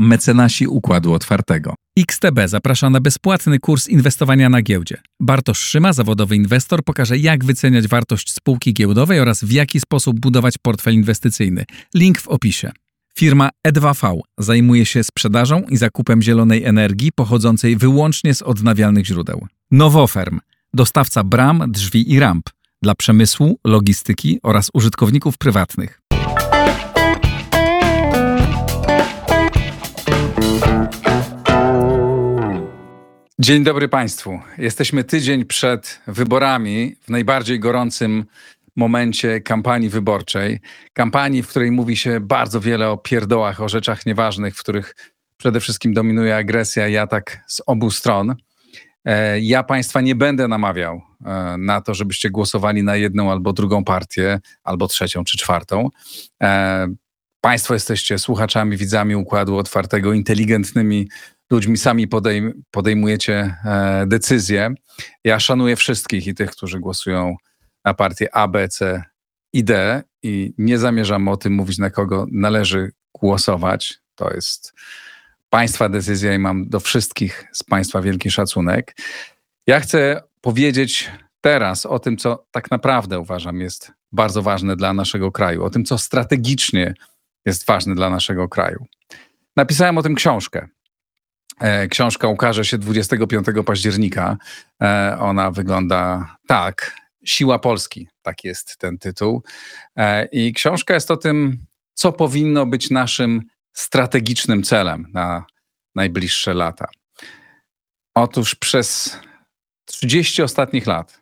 Mecenasi Układu Otwartego. XTB zaprasza na bezpłatny kurs inwestowania na giełdzie. Bartosz Szyma, zawodowy inwestor, pokaże jak wyceniać wartość spółki giełdowej oraz w jaki sposób budować portfel inwestycyjny. Link w opisie. Firma E2V zajmuje się sprzedażą i zakupem zielonej energii pochodzącej wyłącznie z odnawialnych źródeł. Nowoferm, dostawca bram, drzwi i ramp dla przemysłu, logistyki oraz użytkowników prywatnych. Dzień dobry Państwu. Jesteśmy tydzień przed wyborami w najbardziej gorącym momencie kampanii wyborczej. Kampanii, w której mówi się bardzo wiele o pierdołach, o rzeczach nieważnych, w których przede wszystkim dominuje agresja i atak z obu stron. E, ja Państwa nie będę namawiał e, na to, żebyście głosowali na jedną albo drugą partię, albo trzecią czy czwartą. E, państwo jesteście słuchaczami, widzami układu otwartego, inteligentnymi ludźmi, sami podejm podejmujecie decyzje. Ja szanuję wszystkich i tych, którzy głosują na partię A, B, C i D i nie zamierzam o tym mówić, na kogo należy głosować. To jest Państwa decyzja i mam do wszystkich z Państwa wielki szacunek. Ja chcę powiedzieć teraz o tym, co tak naprawdę uważam jest bardzo ważne dla naszego kraju, o tym, co strategicznie jest ważne dla naszego kraju. Napisałem o tym książkę. E, książka ukaże się 25 października. E, ona wygląda tak. Siła Polski, tak jest ten tytuł. E, I książka jest o tym, co powinno być naszym strategicznym celem na najbliższe lata. Otóż przez 30 ostatnich lat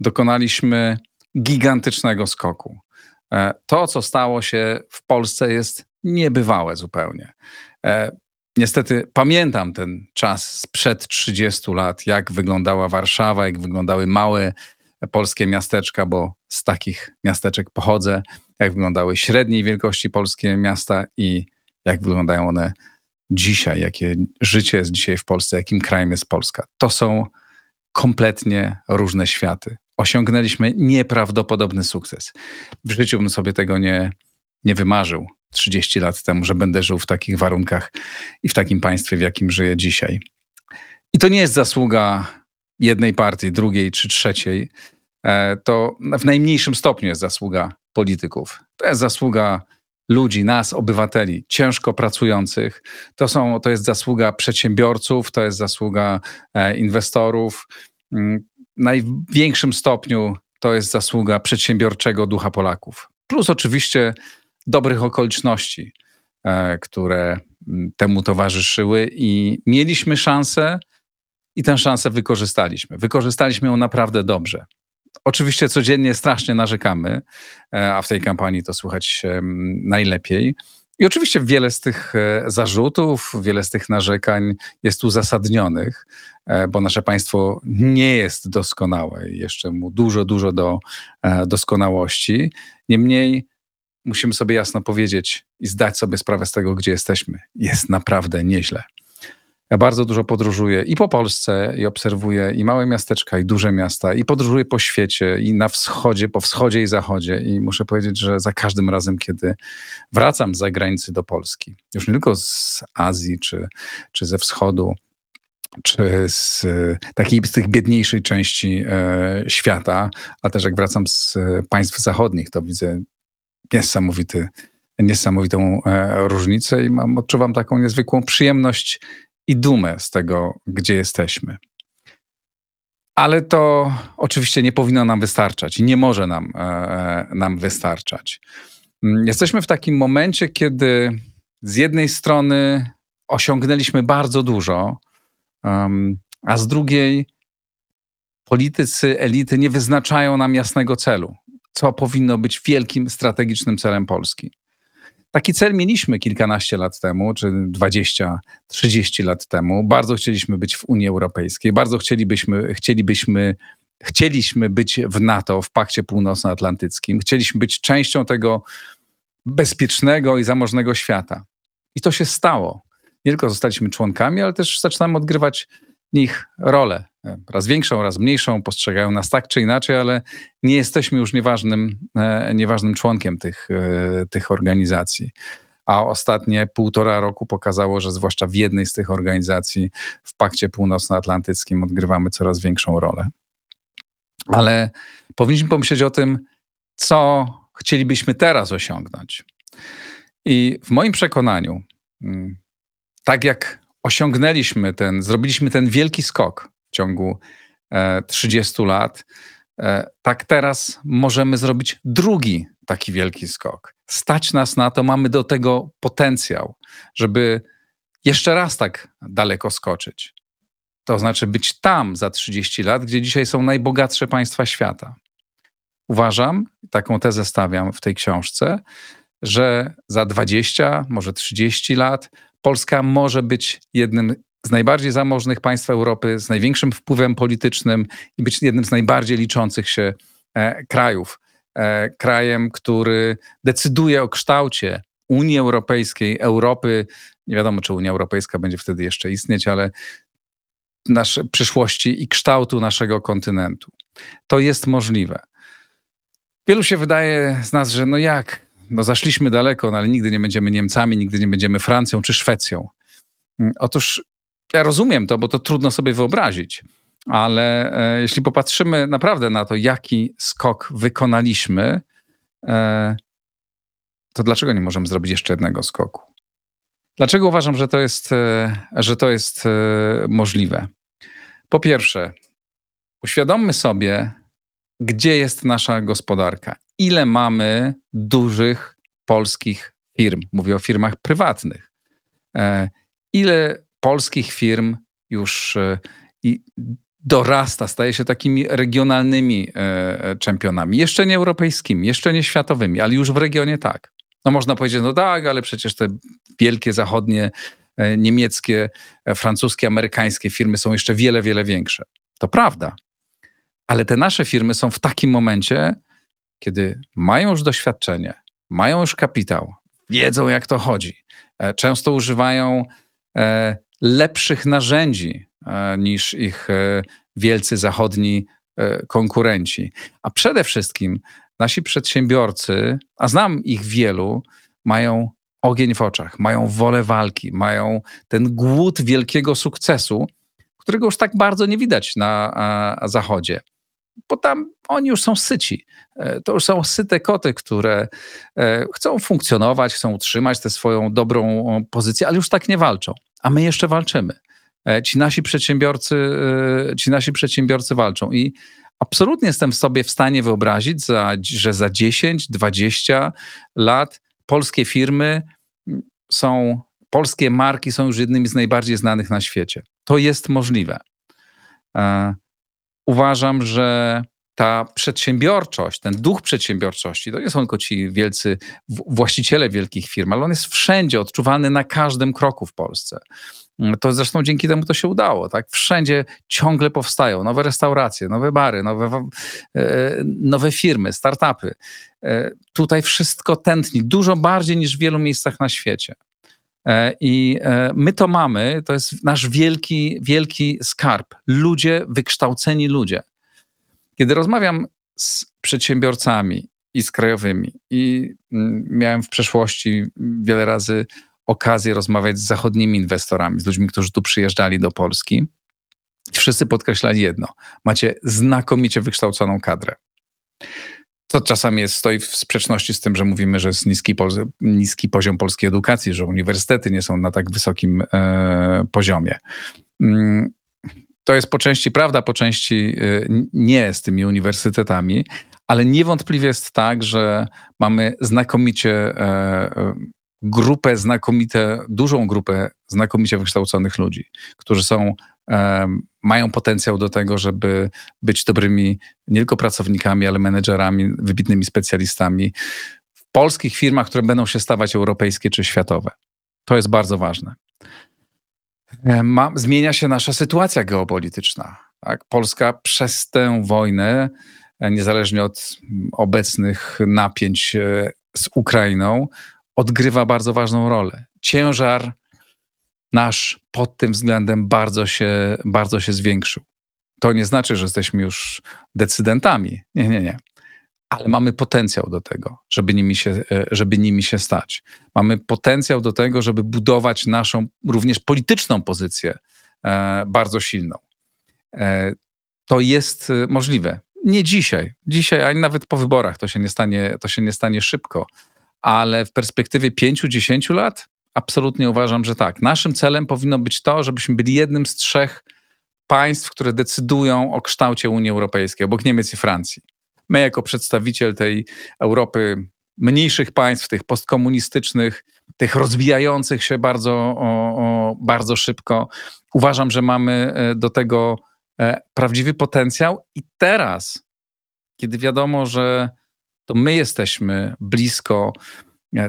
dokonaliśmy gigantycznego skoku. To, co stało się w Polsce, jest niebywałe zupełnie. Niestety pamiętam ten czas sprzed 30 lat, jak wyglądała Warszawa, jak wyglądały małe polskie miasteczka, bo z takich miasteczek pochodzę, jak wyglądały średniej wielkości polskie miasta i jak wyglądają one dzisiaj, jakie życie jest dzisiaj w Polsce, jakim krajem jest Polska. To są kompletnie różne światy. Osiągnęliśmy nieprawdopodobny sukces. W życiu bym sobie tego nie, nie wymarzył 30 lat temu, że będę żył w takich warunkach i w takim państwie, w jakim żyję dzisiaj. I to nie jest zasługa jednej partii, drugiej czy trzeciej. E, to w najmniejszym stopniu jest zasługa polityków. To jest zasługa ludzi, nas, obywateli, ciężko pracujących. To, są, to jest zasługa przedsiębiorców, to jest zasługa e, inwestorów. Mm, w największym stopniu to jest zasługa przedsiębiorczego ducha Polaków. Plus oczywiście dobrych okoliczności, e, które temu towarzyszyły i mieliśmy szansę i tę szansę wykorzystaliśmy. Wykorzystaliśmy ją naprawdę dobrze. Oczywiście codziennie strasznie narzekamy, e, a w tej kampanii to słychać najlepiej. I oczywiście wiele z tych e, zarzutów, wiele z tych narzekań jest uzasadnionych, bo nasze państwo nie jest doskonałe i jeszcze mu dużo, dużo do doskonałości. Niemniej musimy sobie jasno powiedzieć i zdać sobie sprawę z tego, gdzie jesteśmy. Jest naprawdę nieźle. Ja bardzo dużo podróżuję i po Polsce, i obserwuję i małe miasteczka, i duże miasta, i podróżuję po świecie, i na wschodzie, po wschodzie i zachodzie. I muszę powiedzieć, że za każdym razem, kiedy wracam z zagranicy do Polski, już nie tylko z Azji czy, czy ze wschodu, czy z takiej z tych biedniejszej części e, świata, a też jak wracam z państw zachodnich, to widzę niesamowity, niesamowitą e, różnicę i mam, odczuwam taką niezwykłą przyjemność i dumę z tego, gdzie jesteśmy. Ale to oczywiście nie powinno nam wystarczać i nie może nam, e, e, nam wystarczać. Mm, jesteśmy w takim momencie, kiedy z jednej strony osiągnęliśmy bardzo dużo, a z drugiej politycy, elity nie wyznaczają nam jasnego celu, co powinno być wielkim strategicznym celem Polski. Taki cel mieliśmy kilkanaście lat temu, czy 20, 30 lat temu. Bardzo chcieliśmy być w Unii Europejskiej, bardzo chcielibyśmy, chcielibyśmy, chcieliśmy być w NATO, w Pakcie Północnoatlantyckim. Chcieliśmy być częścią tego bezpiecznego i zamożnego świata. I to się stało. Nie tylko zostaliśmy członkami, ale też zaczynamy odgrywać nich rolę. Raz większą, raz mniejszą, postrzegają nas tak czy inaczej, ale nie jesteśmy już nieważnym, e, nieważnym członkiem tych, e, tych organizacji. a ostatnie półtora roku pokazało, że zwłaszcza w jednej z tych organizacji, w Pakcie Północnoatlantyckim, odgrywamy coraz większą rolę. Ale powinniśmy pomyśleć o tym, co chcielibyśmy teraz osiągnąć. I w moim przekonaniu, mm, tak jak osiągnęliśmy ten, zrobiliśmy ten wielki skok w ciągu 30 e, lat, e, tak teraz możemy zrobić drugi taki wielki skok. Stać nas na to, mamy do tego potencjał, żeby jeszcze raz tak daleko skoczyć. To znaczy być tam za 30 lat, gdzie dzisiaj są najbogatsze państwa świata. Uważam, taką tezę stawiam w tej książce, że za 20, może 30 lat Polska może być jednym z najbardziej zamożnych państw Europy, z największym wpływem politycznym i być jednym z najbardziej liczących się e, krajów. E, krajem, który decyduje o kształcie Unii Europejskiej, Europy. Nie wiadomo, czy Unia Europejska będzie wtedy jeszcze istnieć, ale naszej przyszłości i kształtu naszego kontynentu. To jest możliwe. Wielu się wydaje z nas, że no jak, no zaszliśmy daleko, no ale nigdy nie będziemy Niemcami, nigdy nie będziemy Francją czy Szwecją. Mm, otóż ja rozumiem to, bo to trudno sobie wyobrazić, ale e, jeśli popatrzymy naprawdę na to, jaki skok wykonaliśmy, e, to dlaczego nie możemy zrobić jeszcze jednego skoku? Dlaczego uważam, że to jest, e, że to jest e, możliwe? Po pierwsze, uświadommy sobie, gdzie jest nasza gospodarka. Ile mamy dużych polskich firm? Mówię o firmach prywatnych. E, ile polskich firm już dorasta, staje się takimi regionalnymi czempionami. Jeszcze nie europejskimi, jeszcze nie światowymi, ale już w regionie tak. No można powiedzieć, no tak, ale przecież te wielkie zachodnie, e, niemieckie, e, francuskie, amerykańskie firmy są jeszcze wiele, wiele większe. To prawda. Ale te nasze firmy są w takim momencie, kiedy mają już doświadczenie, mają już kapitał, wiedzą jak to chodzi. E, często używają lepszych narzędzi niż ich wielcy zachodni konkurenci. A przede wszystkim nasi przedsiębiorcy, a znam ich wielu, mają ogień w oczach, mają wolę walki, mają ten głód wielkiego sukcesu, którego już tak bardzo nie widać na Zachodzie. Bo tam oni już są syci. E, to już są syte koty, które e, chcą funkcjonować, chcą utrzymać tę swoją dobrą pozycję, ale już tak nie walczą. A my jeszcze walczymy. E, ci nasi przedsiębiorcy, ci nasi przedsiębiorcy walczą. I absolutnie jestem sobie w stanie wyobrazić, że za 10, 20 lat polskie firmy są, polskie marki są już jednymi z najbardziej znanych na świecie. To jest możliwe. Uważam, że ta przedsiębiorczość, ten duch przedsiębiorczości, to nie są tylko ci wielcy właściciele wielkich firm, ale on jest wszędzie odczuwany na każdym kroku w Polsce. Mm, to zresztą dzięki temu to się udało. Tak? Wszędzie ciągle powstają nowe restauracje, nowe bary, nowe, e, nowe firmy, startupy. E, tutaj wszystko tętni dużo bardziej niż w wielu miejscach na świecie. E, I my to mamy, to jest nasz wielki, wielki skarb. Ludzie, wykształceni ludzie. Kiedy rozmawiam z przedsiębiorcami i z krajowymi, i mm, miałem w przeszłości wiele razy okazję rozmawiać z zachodnimi inwestorami, z ludźmi, którzy tu przyjeżdżali do Polski. Wszyscy podkreślali jedno: macie znakomicie wykształconą kadrę. To czasami jest, stoi w sprzeczności z tym, że mówimy, że jest niski, niski poziom polskiej edukacji, że uniwersytety nie są na tak wysokim e, poziomie. Mm, to jest po części prawda, po części e, nie z tymi uniwersytetami, ale niewątpliwie jest tak, że mamy znakomicie e, grupę znakomite, dużą grupę znakomicie wykształconych ludzi, którzy są, mają potencjał do tego, żeby być dobrymi nie tylko pracownikami, ale menedżerami, wybitnymi specjalistami w polskich firmach, które będą się stawać europejskie czy światowe. To jest bardzo ważne. Ma, zmienia się nasza sytuacja geopolityczna. Tak? Polska przez tę wojnę, e, niezależnie od obecnych napięć e, z Ukrainą, odgrywa bardzo ważną rolę. Ciężar nasz pod tym względem bardzo się, bardzo się zwiększył. To nie znaczy, że jesteśmy już decydentami. Nie, nie, nie. ale mamy potencjał do tego, żeby nimi, się, e, żeby nimi się stać. Mamy potencjał do tego, żeby budować naszą również polityczną pozycję e, bardzo silną. E, to jest możliwe. Nie dzisiaj. Dzisiaj, ani nawet po wyborach to się nie stanie, to się nie stanie szybko, ale w perspektywie 5-10 lat absolutnie uważam, że tak. Naszym celem powinno być to, żebyśmy byli jednym z trzech państw, które decydują o kształcie Unii Europejskiej, obok Niemiec i Francji. My, jako przedstawiciel tej Europy mniejszych państw, tych postkomunistycznych, tych rozwijających się bardzo, o, o, bardzo szybko, uważam, że mamy e, do tego e, prawdziwy potencjał. I teraz, kiedy wiadomo, że to my jesteśmy blisko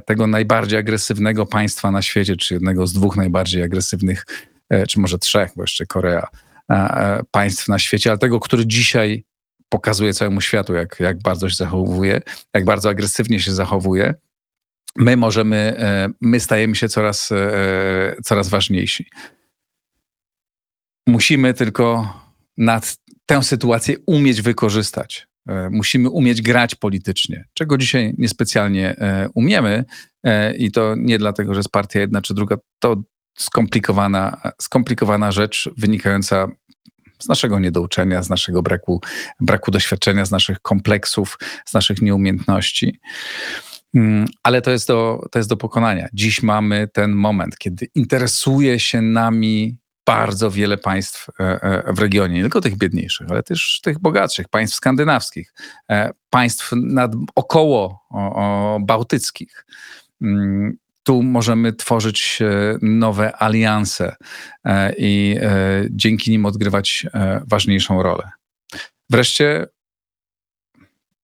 tego najbardziej agresywnego państwa na świecie, czy jednego z dwóch najbardziej agresywnych, czy może trzech, bo jeszcze Korea, państw na świecie, ale tego, który dzisiaj pokazuje całemu światu, jak, jak bardzo się zachowuje, jak bardzo agresywnie się zachowuje, my możemy, e, my stajemy się coraz, e, coraz ważniejsi. Musimy tylko nad tę sytuację umieć wykorzystać. E, musimy umieć grać politycznie, czego dzisiaj niespecjalnie umiemy i to nie dlatego, że jest partia jedna czy druga, to skomplikowana, skomplikowana rzecz wynikająca z naszego niedouczenia, z naszego braku, braku doświadczenia, z naszych kompleksów, z naszych nieumiejętności. Mm, ale to jest, do, to jest do pokonania. Dziś mamy ten moment, kiedy interesuje się nami bardzo wiele państw e, e, w regionie, nie tylko tych biedniejszych, ale też tych bogatszych, państw skandynawskich, e, państw nad, około bałtyckich. Mm, tu możemy tworzyć nowe alianse i dzięki nim odgrywać ważniejszą rolę. Wreszcie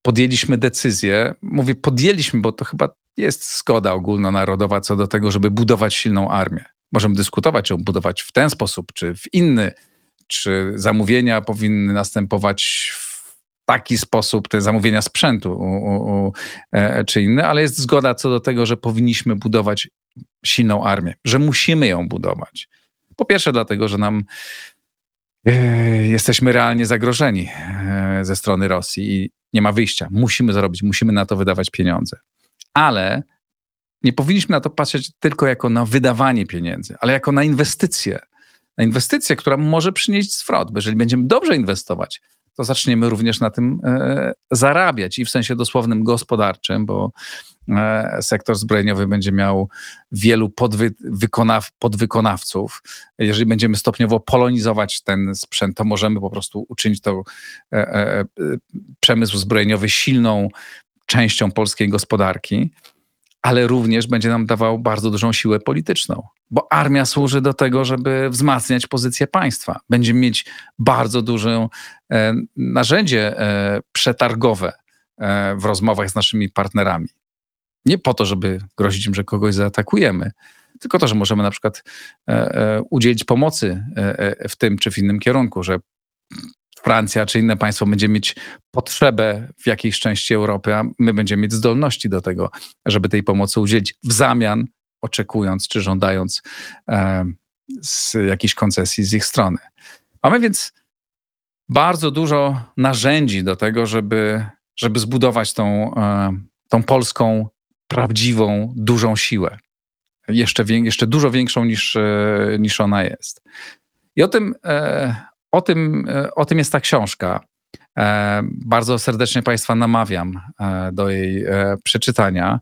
podjęliśmy decyzję, mówię podjęliśmy, bo to chyba jest zgoda ogólnonarodowa co do tego, żeby budować silną armię. Możemy dyskutować, czy ją budować w ten sposób, czy w inny, czy zamówienia powinny następować w taki sposób te zamówienia sprzętu u, u, u, e, czy inne, ale jest zgoda co do tego, że powinniśmy budować silną armię, że musimy ją budować. Po pierwsze, dlatego, że nam e, jesteśmy realnie zagrożeni e, ze strony Rosji i nie ma wyjścia. Musimy zrobić, musimy na to wydawać pieniądze. Ale nie powinniśmy na to patrzeć tylko jako na wydawanie pieniędzy, ale jako na inwestycję. Na inwestycję, która może przynieść zwrot, bo jeżeli będziemy dobrze inwestować, to zaczniemy również na tym e, zarabiać i w sensie dosłownym gospodarczym, bo e, sektor zbrojeniowy będzie miał wielu podwy, wykonaw, podwykonawców. Jeżeli będziemy stopniowo polonizować ten sprzęt, to możemy po prostu uczynić to e, przemysł zbrojeniowy silną częścią polskiej gospodarki ale również będzie nam dawał bardzo dużą siłę polityczną, bo armia służy do tego, żeby wzmacniać pozycję państwa. Będziemy mieć bardzo duże e, narzędzie e, przetargowe e, w rozmowach z naszymi partnerami. Nie po to, żeby grozić im, że kogoś zaatakujemy, tylko to, że możemy na przykład udzielić pomocy w tym czy w innym kierunku, że Francja czy inne państwo będzie mieć potrzebę w jakiejś części Europy, a my będziemy mieć zdolności do tego, żeby tej pomocy udzielić w zamian, oczekując czy żądając e, z jakiejś koncesji z ich strony. Mamy więc bardzo dużo narzędzi do tego, żeby, żeby zbudować tą, e, tą polską prawdziwą, dużą siłę. Jeszcze, jeszcze dużo większą niż, e, niż ona jest. I o tym, e, o tym, e, o tym jest ta książka. E, bardzo serdecznie Państwa namawiam e, do jej przeczytania.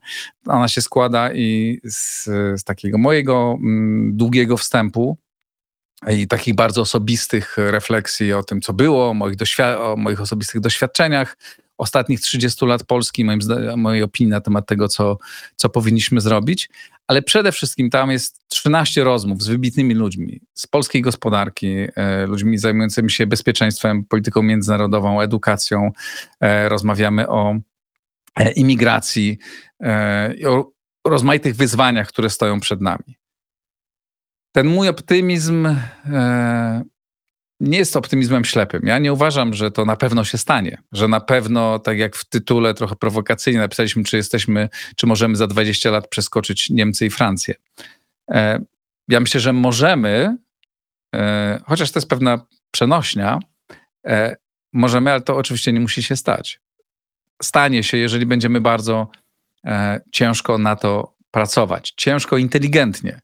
Ona się składa i z, z takiego mojego mm, długiego wstępu i takich bardzo osobistych refleksji o tym, co było, moich, o moich osobistych doświadczeniach, ostatnich 30 lat Polski, moim mojej opinii na temat tego, co, co powinniśmy zrobić, ale przede wszystkim tam jest 13 rozmów z wybitnymi ludźmi z polskiej gospodarki, e, ludźmi zajmującymi się bezpieczeństwem, polityką międzynarodową, edukacją. E, rozmawiamy o e, imigracji, o rozmaitych wyzwaniach, które stoją przed nami. Ten mój optymizm nie jest optymizmem ślepym. Ja nie uważam, że to na pewno się stanie, że na pewno, tak jak w tytule trochę prowokacyjnie napisaliśmy, czy jesteśmy, czy możemy za 20 lat przeskoczyć Niemcy i Francję. E, ja myślę, że możemy, e, chociaż to jest pewna przenośnia, e, możemy, ale to oczywiście nie musi się stać. stanie się, jeżeli będziemy bardzo ciężko na to pracować, ciężko, inteligentnie.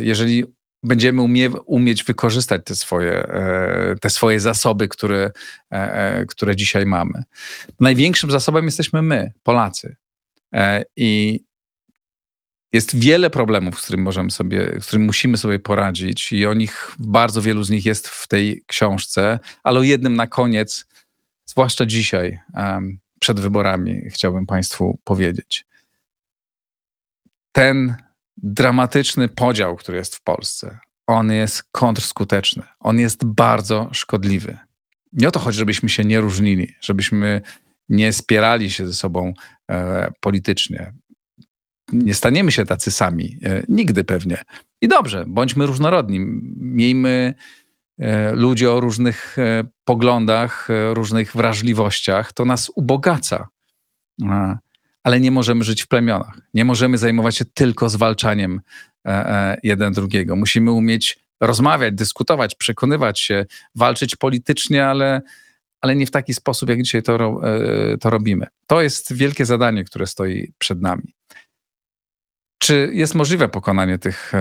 Jeżeli będziemy umie, umieć wykorzystać te swoje, e, te swoje zasoby, które, e, e, które dzisiaj mamy. Największym zasobem jesteśmy my, Polacy. I jest wiele problemów, z którymi możemy sobie, z którymi musimy sobie poradzić i o nich, bardzo wielu z nich jest w tej książce, ale o jednym na koniec, zwłaszcza dzisiaj, przed wyborami, chciałbym Państwu powiedzieć. Ten dramatyczny podział, który jest w Polsce, on jest kontrskuteczny. On jest bardzo szkodliwy. Nie o to chodzi, żebyśmy się nie różnili, żebyśmy nie spierali się ze sobą e, politycznie. Nie staniemy się tacy sami. E, nigdy pewnie. I dobrze, bądźmy różnorodni. Miejmy e, ludzi o różnych e, poglądach, e, różnych wrażliwościach. To nas ubogaca ale nie możemy żyć w plemionach. Nie możemy zajmować się tylko zwalczaniem e, e, jeden drugiego. Musimy umieć rozmawiać, dyskutować, przekonywać się, walczyć politycznie, ale, ale nie w taki sposób, jak dzisiaj to, e, to robimy. To jest wielkie zadanie, które stoi przed nami. Czy jest możliwe pokonanie tych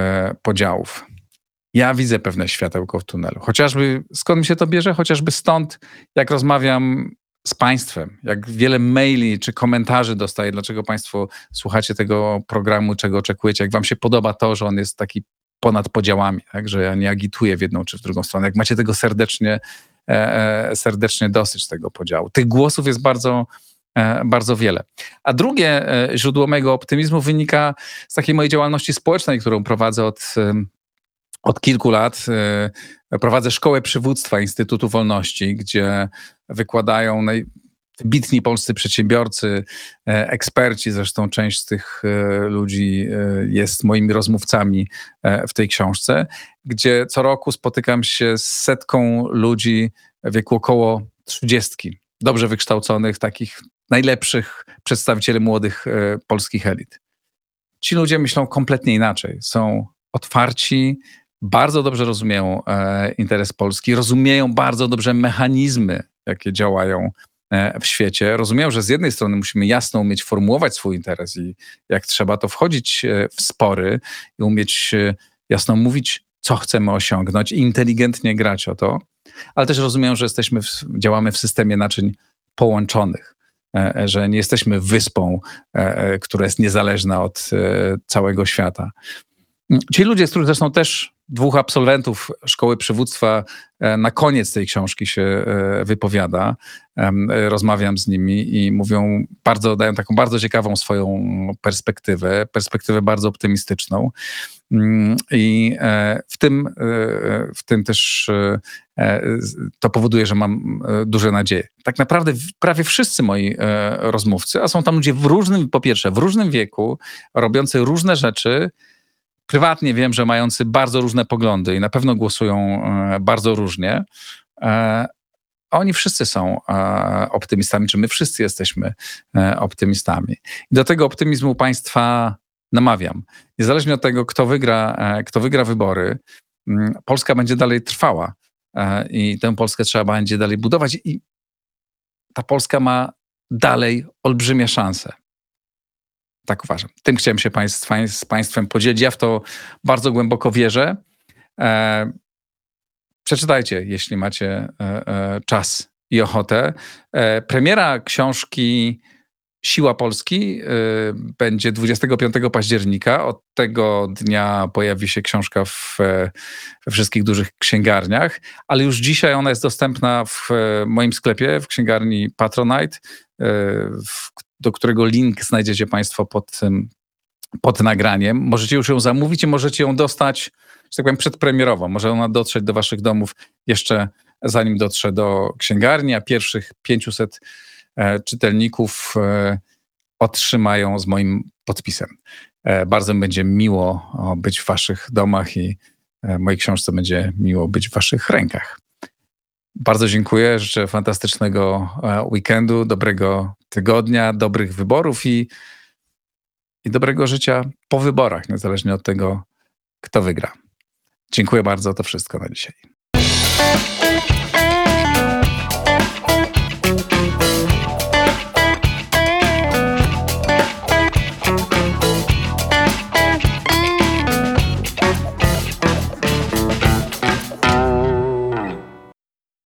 podziałów? Ja widzę pewne światełko w tunelu. Chociażby skąd mi się to bierze? Chociażby stąd, jak rozmawiam z Państwem, jak wiele maili czy komentarzy dostaję, dlaczego Państwo słuchacie tego programu, czego oczekujecie, jak Wam się podoba to, że on jest taki ponad podziałami, tak? że ja nie agituję w jedną czy w drugą stronę. Jak macie tego serdecznie, e, e serdecznie dosyć tego podziału. Tych głosów jest bardzo, e, bardzo wiele. A drugie e, źródło mojego optymizmu wynika z takiej mojej działalności społecznej, którą prowadzę od od kilku lat e, prowadzę szkołę przywództwa Instytutu Wolności, gdzie wykładają najbitni polscy przedsiębiorcy, e, eksperci, zresztą część z tych e, ludzi jest moimi rozmówcami w tej książce, gdzie co roku spotykam się z setką ludzi w wieku około trzydziestki, dobrze wykształconych, takich najlepszych przedstawicieli młodych polskich elit. Ci ludzie myślą kompletnie inaczej. Są otwarci, bardzo dobrze rozumieją e, interes Polski, rozumieją bardzo dobrze mechanizmy, jakie działają e, w świecie. Rozumieją, że z jednej strony musimy jasno umieć formułować swój interes i jak trzeba to wchodzić e, w spory i umieć jasno mówić, co chcemy osiągnąć i inteligentnie grać o to, ale też rozumieją, że jesteśmy w, działamy w systemie naczyń połączonych, że nie jesteśmy wyspą, która jest niezależna od całego świata. Ci ludzie, z których zresztą też dwóch absolwentów szkoły przywództwa e, na koniec tej książki się e, wypowiada. Rozmawiam z nimi i mówią bardzo, dają taką bardzo ciekawą swoją perspektywę, perspektywę bardzo optymistyczną. Mm, I e, w tym, w tym też to powoduje, że mam duże nadzieje. Tak naprawdę prawie wszyscy moi rozmówcy, a są tam ludzie w różnym, po pierwsze, w różnym wieku, robiący różne rzeczy, prywatnie wiem, że mający bardzo różne poglądy i na pewno głosują e, bardzo różnie, e, oni wszyscy są e, optymistami, czy my wszyscy jesteśmy optymistami. I do tego optymizmu państwa namawiam. Niezależnie od tego, kto wygra, kto wygra wybory, Polska będzie dalej trwała i tę Polskę trzeba będzie dalej budować i ta Polska ma dalej olbrzymie szanse. Tak uważam. Tym chciałem się z Państwem podzielić. Ja w to bardzo głęboko wierzę. E, przeczytajcie, jeśli macie e, e, czas i ochotę. E, premiera książki Siła Polski e, będzie 25 października. Od tego dnia pojawi się książka w, e, we wszystkich dużych księgarniach, ale już dzisiaj ona jest dostępna w moim sklepie, w księgarni Patronite, w do którego link znajdziecie Państwo pod, pod nagraniem. Możecie już ją zamówić i możecie ją dostać, że tak powiem, przedpremierowo. Może ona dotrzeć do Waszych domów jeszcze zanim dotrze do księgarni, a pierwszych 500 e, czytelników e, otrzymają z moim podpisem. E, bardzo będzie miło być w Waszych domach i mojej książce będzie miło być w Waszych rękach. Bardzo dziękuję. Życzę fantastycznego e, weekendu, dobrego tygodnia, dobrych wyborów i, i dobrego życia po wyborach, niezależnie od tego, kto wygra. Dziękuję bardzo. To wszystko na dzisiaj.